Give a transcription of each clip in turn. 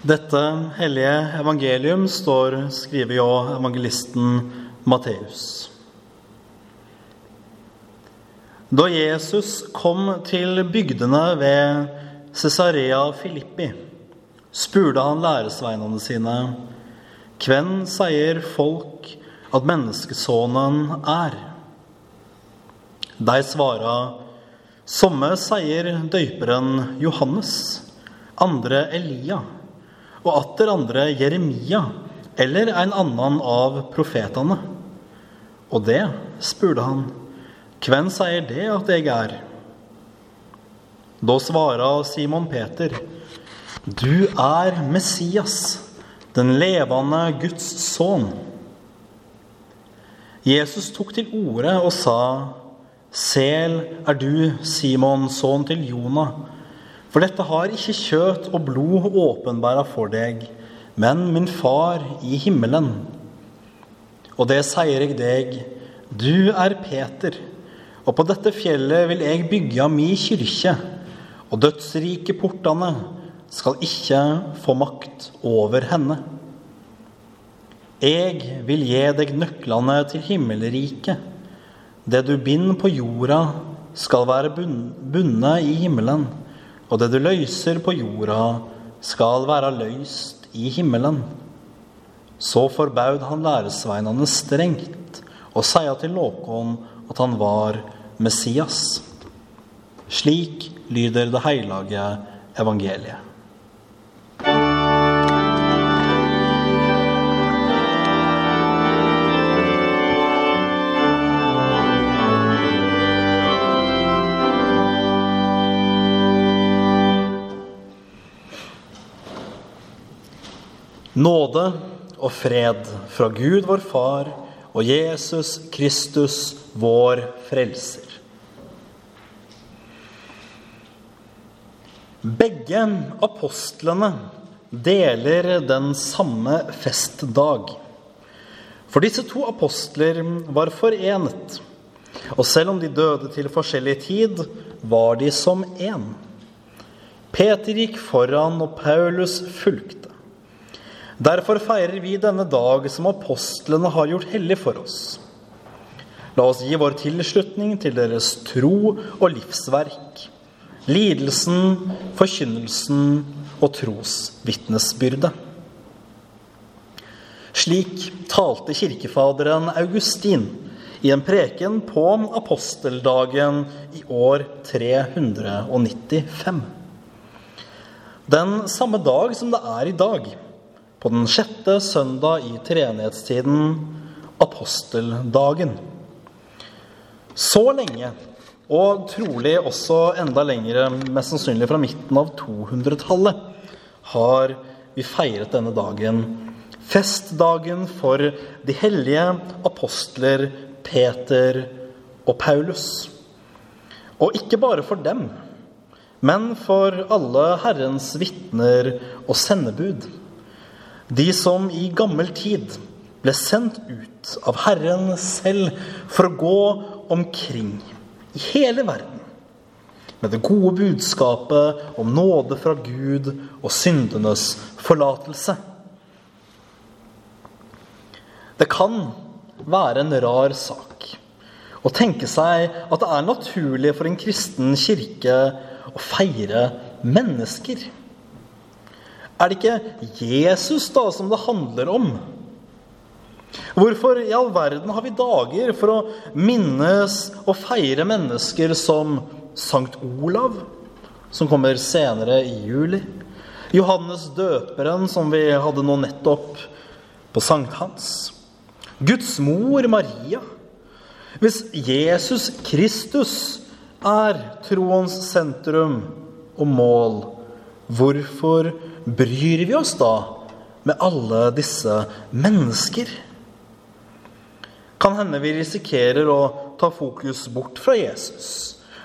Dette hellige evangelium står skriver jo evangelisten Matteus. Da Jesus kom til bygdene ved Cesarea Filippi, spurte han læresveinene sine, hvem sier folk at menneskesonen er? De svara, somme sier døyperen Johannes, andre Elia og atter andre Jeremia eller en annen av profetene. Og det, spurte han, hvem sier det at jeg er? Da svara Simon Peter, du er Messias, den levende Guds sønn. Jesus tok til orde og sa, Sel er du, Simon, sønn til Jonah. For dette har ikke kjøtt og blod åpenbæra for deg, men min far i himmelen. Og det sier jeg deg, du er Peter, og på dette fjellet vil jeg bygge mi kyrkje, og dødsrike portene skal ikke få makt over henne. Jeg vil gi deg nøklene til himmelriket. Det du binder på jorda, skal være bundet i himmelen og det du løyser på jorda, skal være løyst i himmelen. Så forbaud han læresveinene strengt og seia til Låkon at han var Messias. Slik lyder det hellige evangeliet. Nåde og fred fra Gud vår Far og Jesus Kristus, vår Frelser. Begge apostlene deler den samme festdag. For disse to apostler var forenet. Og selv om de døde til forskjellig tid, var de som én. Peter gikk foran, og Paulus fulgte. Derfor feirer vi denne dag som apostlene har gjort hellig for oss. La oss gi vår tilslutning til deres tro og livsverk, lidelsen, forkynnelsen og trosvitnesbyrdet. Slik talte kirkefaderen Augustin i en preken på aposteldagen i år 395. Den samme dag som det er i dag på den sjette søndag i treenighetstiden, aposteldagen. Så lenge, og trolig også enda lengre, mest sannsynlig fra midten av 200-tallet, har vi feiret denne dagen. Festdagen for de hellige apostler Peter og Paulus. Og ikke bare for dem, men for alle Herrens vitner og sendebud. De som i gammel tid ble sendt ut av Herren selv for å gå omkring i hele verden med det gode budskapet om nåde fra Gud og syndenes forlatelse. Det kan være en rar sak å tenke seg at det er naturlig for en kristen kirke å feire mennesker. Er det ikke Jesus da som det handler om? Hvorfor i all verden har vi dager for å minnes og feire mennesker som Sankt Olav, som kommer senere i juli? Johannes døperen, som vi hadde nå nettopp på sankthans? Guds mor Maria? Hvis Jesus Kristus er troens sentrum og mål, hvorfor bryr vi oss da med alle disse mennesker? Kan hende vi risikerer å ta fokus bort fra Jesus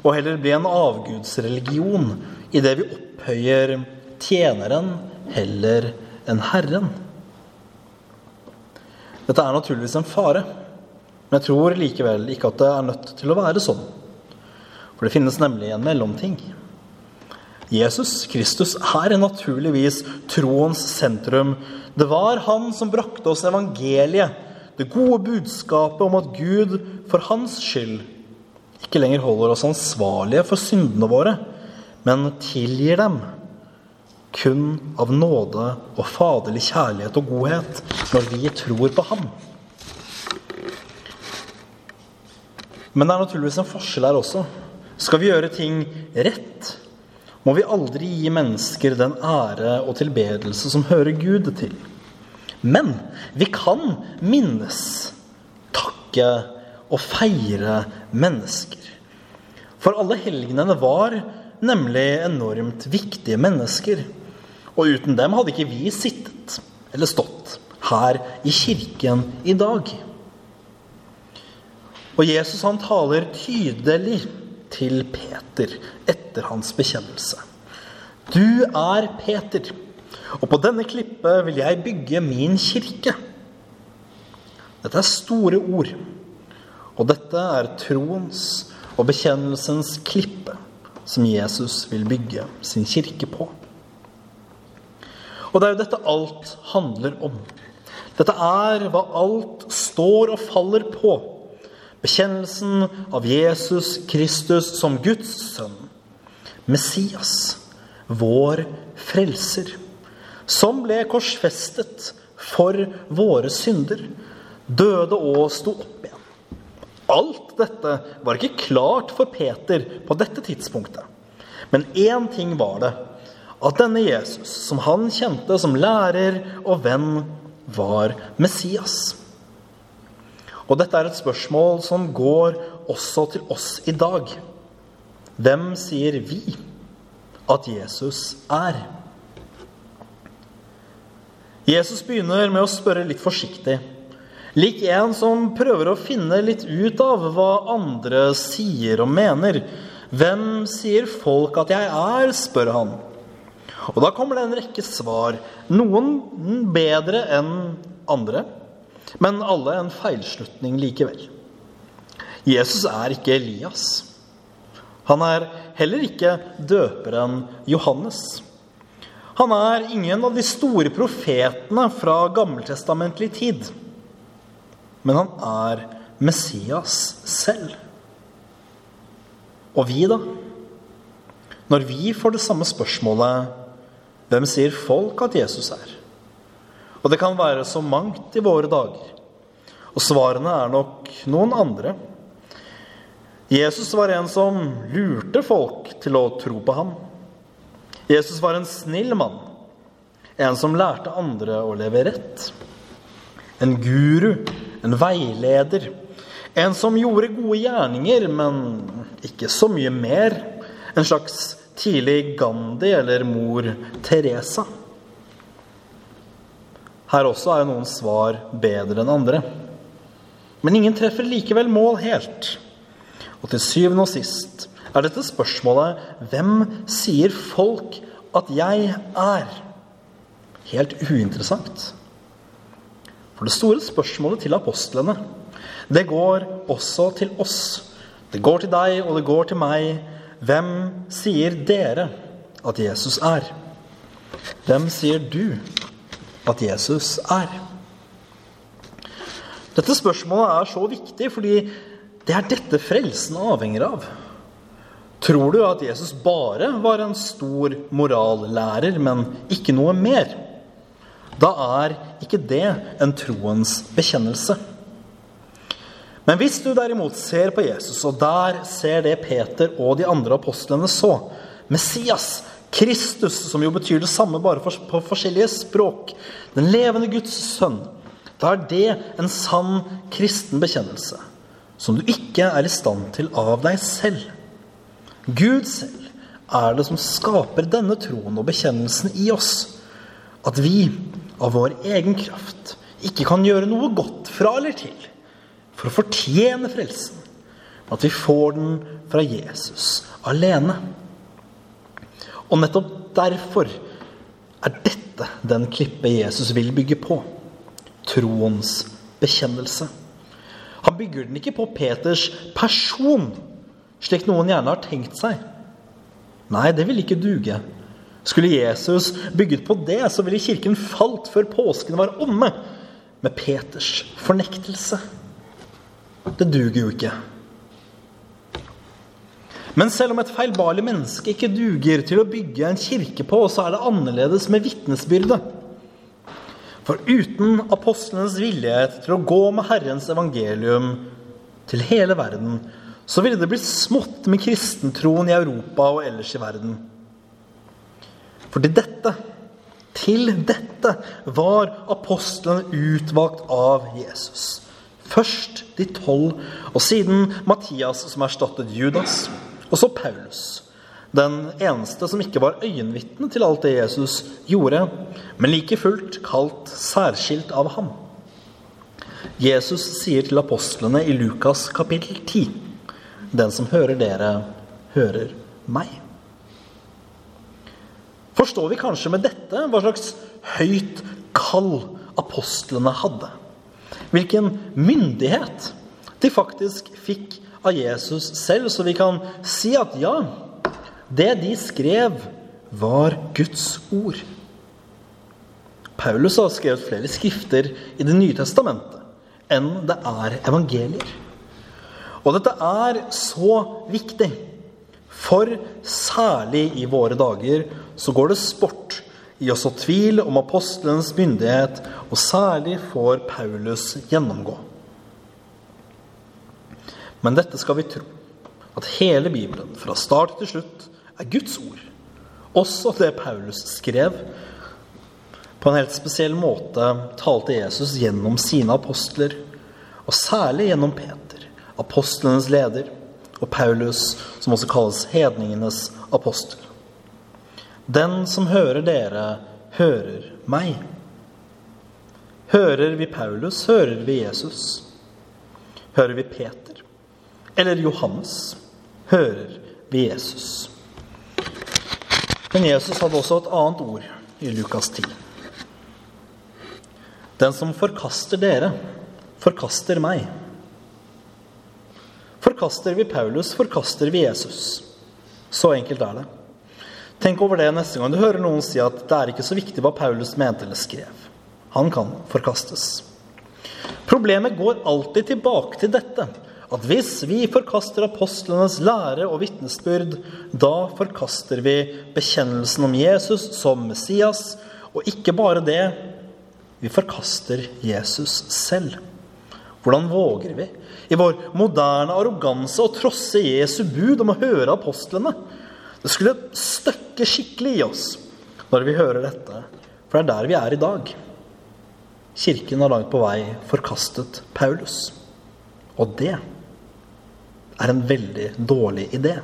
og heller bli en avgudsreligion idet vi opphøyer tjeneren heller enn Herren. Dette er naturligvis en fare, men jeg tror likevel ikke at det er nødt til å være sånn. For det finnes nemlig en mellomting. Jesus Kristus er naturligvis troens sentrum. Det var han som brakte oss evangeliet, det gode budskapet om at Gud for hans skyld ikke lenger holder oss ansvarlige for syndene våre, men tilgir dem kun av nåde og faderlig kjærlighet og godhet når vi tror på ham. Men det er naturligvis en forskjell her også. Skal vi gjøre ting rett, må vi aldri gi mennesker den ære og tilbedelse som hører Gud til. Men vi kan minnes, takke og feire mennesker. For alle helgenene var nemlig enormt viktige mennesker. Og uten dem hadde ikke vi sittet eller stått her i kirken i dag. Og Jesus han taler tydelig til Peter etter hans bekjennelse. Du er Peter, og på denne klippet vil jeg bygge min kirke. Dette er store ord, og dette er troens og bekjennelsens klippe som Jesus vil bygge sin kirke på. Og det er jo dette alt handler om. Dette er hva alt står og faller på. Bekjennelsen av Jesus Kristus som Guds sønn, Messias, vår frelser, som ble korsfestet for våre synder, døde og sto opp igjen. Alt dette var ikke klart for Peter på dette tidspunktet. Men én ting var det. At denne Jesus, som han kjente som lærer og venn, var Messias. Og dette er et spørsmål som går også til oss i dag. Hvem sier vi at Jesus er? Jesus begynner med å spørre litt forsiktig. Lik en som prøver å finne litt ut av hva andre sier og mener. Hvem sier folk at jeg er? spør han. Og da kommer det en rekke svar. Noen bedre enn andre men alle en feilslutning likevel. Jesus er ikke Elias. Han er heller ikke døperen Johannes. Han er ingen av de store profetene fra gammeltestamentlig tid. Men han er Messias selv. Og vi, da? Når vi får det samme spørsmålet, hvem sier folk at Jesus er? Og det kan være så mangt i våre dager. Og svarene er nok noen andre. Jesus var en som lurte folk til å tro på ham. Jesus var en snill mann. En som lærte andre å leve rett. En guru, en veileder. En som gjorde gode gjerninger, men ikke så mye mer. En slags tidlig Gandhi eller mor Teresa. Her også er jo noen svar bedre enn andre. Men ingen treffer likevel mål helt. Og til syvende og sist er dette spørsmålet hvem sier folk at jeg er? Helt uinteressant. For det store spørsmålet til apostlene, det går også til oss. Det går til deg, og det går til meg. Hvem sier dere at Jesus er? Hvem sier du at Jesus er? Dette spørsmålet er så viktig fordi det er dette frelsen avhenger av. Tror du at Jesus bare var en stor morallærer, men ikke noe mer? Da er ikke det en troens bekjennelse. Men hvis du derimot ser på Jesus, og der ser det Peter og de andre apostlene så, Messias, Kristus, som jo betyr det samme bare på forskjellige språk. Den levende Guds sønn. Da er det en sann kristen bekjennelse, som du ikke er i stand til av deg selv. Gud selv er det som skaper denne troen og bekjennelsen i oss. At vi av vår egen kraft ikke kan gjøre noe godt fra eller til for å fortjene frelsen, at vi får den fra Jesus alene. Og nettopp derfor er dette den klippe Jesus vil bygge på. Troens bekjennelse. Han bygger den ikke på Peters person, slik noen gjerne har tenkt seg. Nei, det ville ikke duge. Skulle Jesus bygget på det, så ville kirken falt før påsken var omme, med Peters fornektelse. Det duger jo ikke. Men selv om et feilbarlig menneske ikke duger til å bygge en kirke på, så er det annerledes med vitnesbyrdet. For uten apostlenes villighet til å gå med Herrens evangelium til hele verden, så ville det blitt smått med kristentroen i Europa og ellers i verden. For til dette, til dette var apostlene utvalgt av Jesus. Først de tolv, og siden Mattias, som erstattet Judas. Og så Paulus, den eneste som ikke var øyenvitne til alt det Jesus gjorde, men like fullt kalt særskilt av ham. Jesus sier til apostlene i Lukas kapittel 10.: Den som hører dere, hører meg. Forstår vi kanskje med dette hva slags høyt kall apostlene hadde? Hvilken myndighet de faktisk fikk av Jesus selv, så vi kan si at ja, det de skrev, var Guds ord. Paulus har skrevet flere skrifter i Det nye testamentet enn det er evangelier. Og dette er så viktig, for særlig i våre dager så går det sport i å så tvil om apostelens myndighet, og særlig får Paulus gjennomgå. Men dette skal vi tro, at hele Bibelen, fra start til slutt, er Guds ord. Også det Paulus skrev. På en helt spesiell måte talte Jesus gjennom sine apostler, og særlig gjennom Peter, apostlenes leder, og Paulus, som også kalles hedningenes apostel. Den som hører dere, hører meg. Hører vi Paulus, hører vi Jesus. Hører vi Peter, eller Johannes, hører vi Jesus. Men Jesus hadde også et annet ord i Lukas 10. Den som forkaster dere, forkaster meg. Forkaster vi Paulus, forkaster vi Jesus. Så enkelt er det. Tenk over det neste gang du hører noen si at det er ikke så viktig hva Paulus mente eller skrev. Han kan forkastes. Problemet går alltid tilbake til dette at hvis vi forkaster apostlenes lære og vitnesbyrd, da forkaster vi bekjennelsen om Jesus som Messias, og ikke bare det, vi forkaster Jesus selv. Hvordan våger vi i vår moderne arroganse å trosse Jesu bud om å høre apostlene? Det skulle støkke skikkelig i oss når vi hører dette, for det er der vi er i dag. Kirken har langt på vei forkastet Paulus. Og det er en veldig dårlig idé.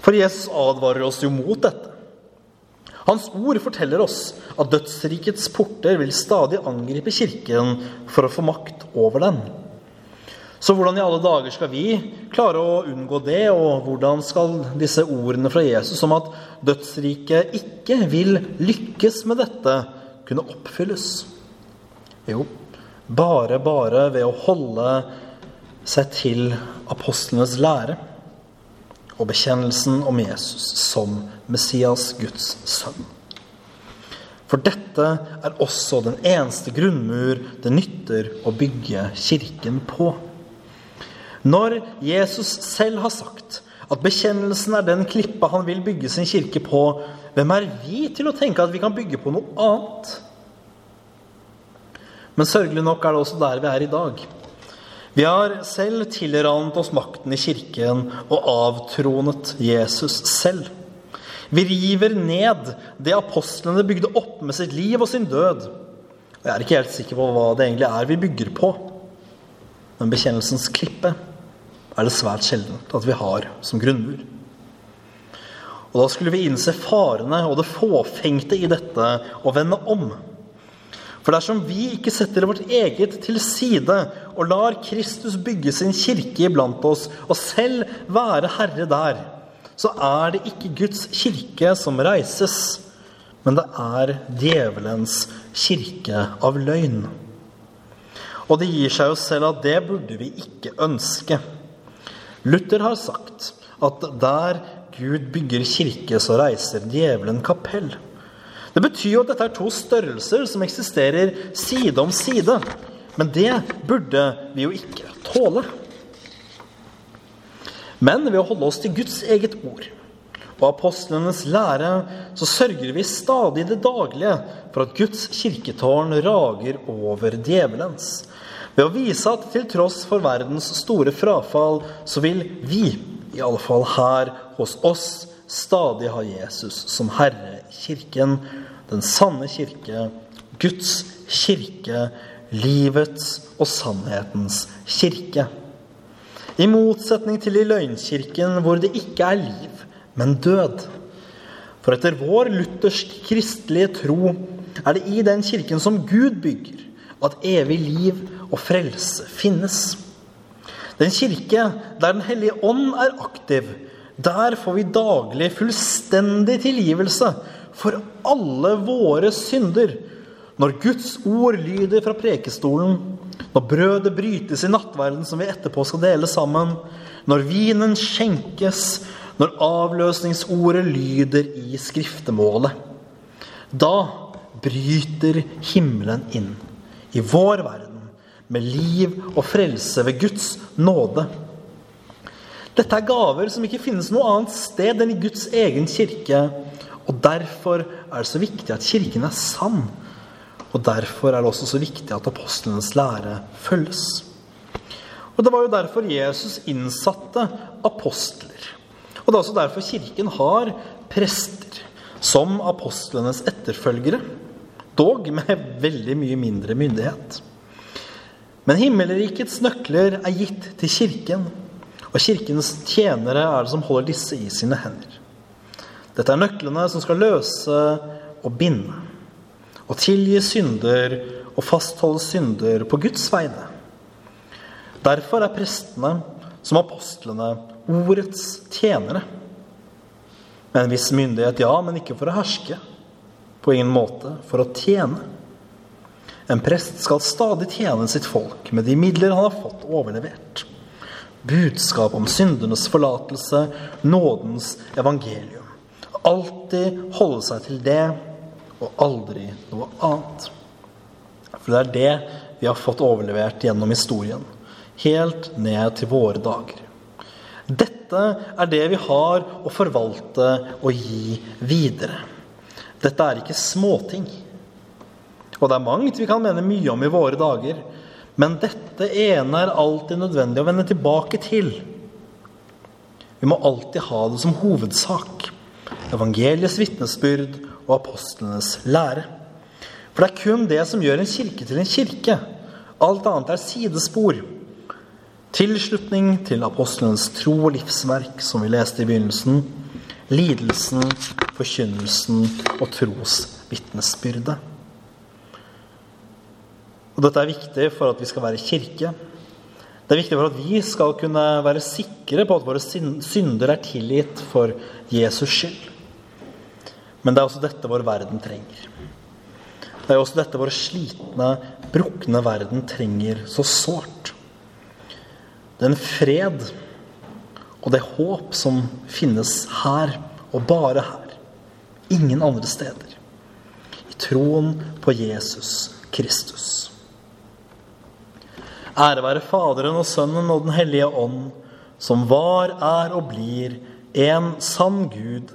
For Jesus advarer oss jo mot dette. Hans ord forteller oss at dødsrikets porter vil stadig angripe kirken for å få makt over den. Så hvordan i alle dager skal vi klare å unngå det, og hvordan skal disse ordene fra Jesus om at dødsriket ikke vil lykkes med dette, kunne oppfylles? Jo, bare, bare ved å holde seg til apostlenes lære og bekjennelsen om Jesus som Messias, Guds sønn. For dette er også den eneste grunnmur det nytter å bygge kirken på. Når Jesus selv har sagt at bekjennelsen er den klippa han vil bygge sin kirke på, hvem er vi til å tenke at vi kan bygge på noe annet? Men sørgelig nok er det også der vi er i dag. Vi har selv tilranet oss makten i kirken og avtronet Jesus selv. Vi river ned det apostlene bygde opp med sitt liv og sin død. Jeg er ikke helt sikker på hva det egentlig er vi bygger på. Men bekjennelsens klippe er det svært sjeldent at vi har som grunnmur. Og da skulle vi innse farene og det fåfengte i dette og vende om. For dersom vi ikke setter vårt eget til side og lar Kristus bygge sin kirke iblant oss og selv være herre der, så er det ikke Guds kirke som reises, men det er djevelens kirke av løgn. Og det gir seg jo selv at det burde vi ikke ønske. Luther har sagt at der Gud bygger kirke, så reiser djevelen kapell. Det betyr jo at dette er to størrelser som eksisterer side om side. Men det burde vi jo ikke tåle. Men ved å holde oss til Guds eget ord og apostlenes lære, så sørger vi stadig i det daglige for at Guds kirketårn rager over djevelens. Ved å vise at til tross for verdens store frafall, så vil vi, i alle fall her hos oss, stadig ha Jesus som Herre i kirken, den sanne kirke, Guds kirke, livets og sannhetens kirke. I motsetning til i løgnkirken, hvor det ikke er liv, men død. For etter vår luthersk-kristelige tro er det i den kirken som Gud bygger, at evig liv og frelse finnes. Den kirke der Den hellige ånd er aktiv, der får vi daglig fullstendig tilgivelse for alle våre synder. Når Guds ord lyder fra prekestolen, når brødet brytes i nattverden som vi etterpå skal dele sammen, når vinen skjenkes, når avløsningsordet lyder i skriftemålet. Da bryter himmelen inn i vår verden med liv og frelse ved Guds nåde. Dette er gaver som ikke finnes noe annet sted enn i Guds egen kirke. Og derfor er det så viktig at kirken er sann. Og derfor er det også så viktig at apostlenes lære følges. Og Det var jo derfor Jesus innsatte apostler. Og det er også derfor kirken har prester som apostlenes etterfølgere. Dog med veldig mye mindre myndighet. Men himmelrikets nøkler er gitt til kirken, og kirkens tjenere er det som holder disse i sine hender. Dette er nøklene som skal løse og binde, og tilgi synder og fastholde synder på Guds vegne. Derfor er prestene, som apostlene, ordets tjenere. Med en viss myndighet, ja, men ikke for å herske. På ingen måte for å tjene. En prest skal stadig tjene sitt folk med de midler han har fått overlevert. Budskap om syndenes forlatelse, nådens evangelium. Alltid holde seg til det, og aldri noe annet. For det er det vi har fått overlevert gjennom historien, helt ned til våre dager. Dette er det vi har å forvalte og gi videre. Dette er ikke småting. Og det er mangt vi kan mene mye om i våre dager. Men dette ene er alltid nødvendig å vende tilbake til. Vi må alltid ha det som hovedsak. Evangeliets vitnesbyrd og apostlenes lære. For det er kun det som gjør en kirke til en kirke. Alt annet er sidespor. Tilslutning til apostlenes tro og livsverk, som vi leste i begynnelsen. Lidelsen, forkynnelsen og trosvitnesbyrdet. Og dette er viktig for at vi skal være kirke. Det er viktig for at vi skal kunne være sikre på at våre synder er tilgitt for Jesus skyld. Men det er også dette vår verden trenger. Det er også dette vår slitne, brukne verden trenger så sårt. Den fred og det håp som finnes her, og bare her. Ingen andre steder. I troen på Jesus Kristus. Ære være Faderen og Sønnen og Den hellige ånd, som var, er og blir en sann Gud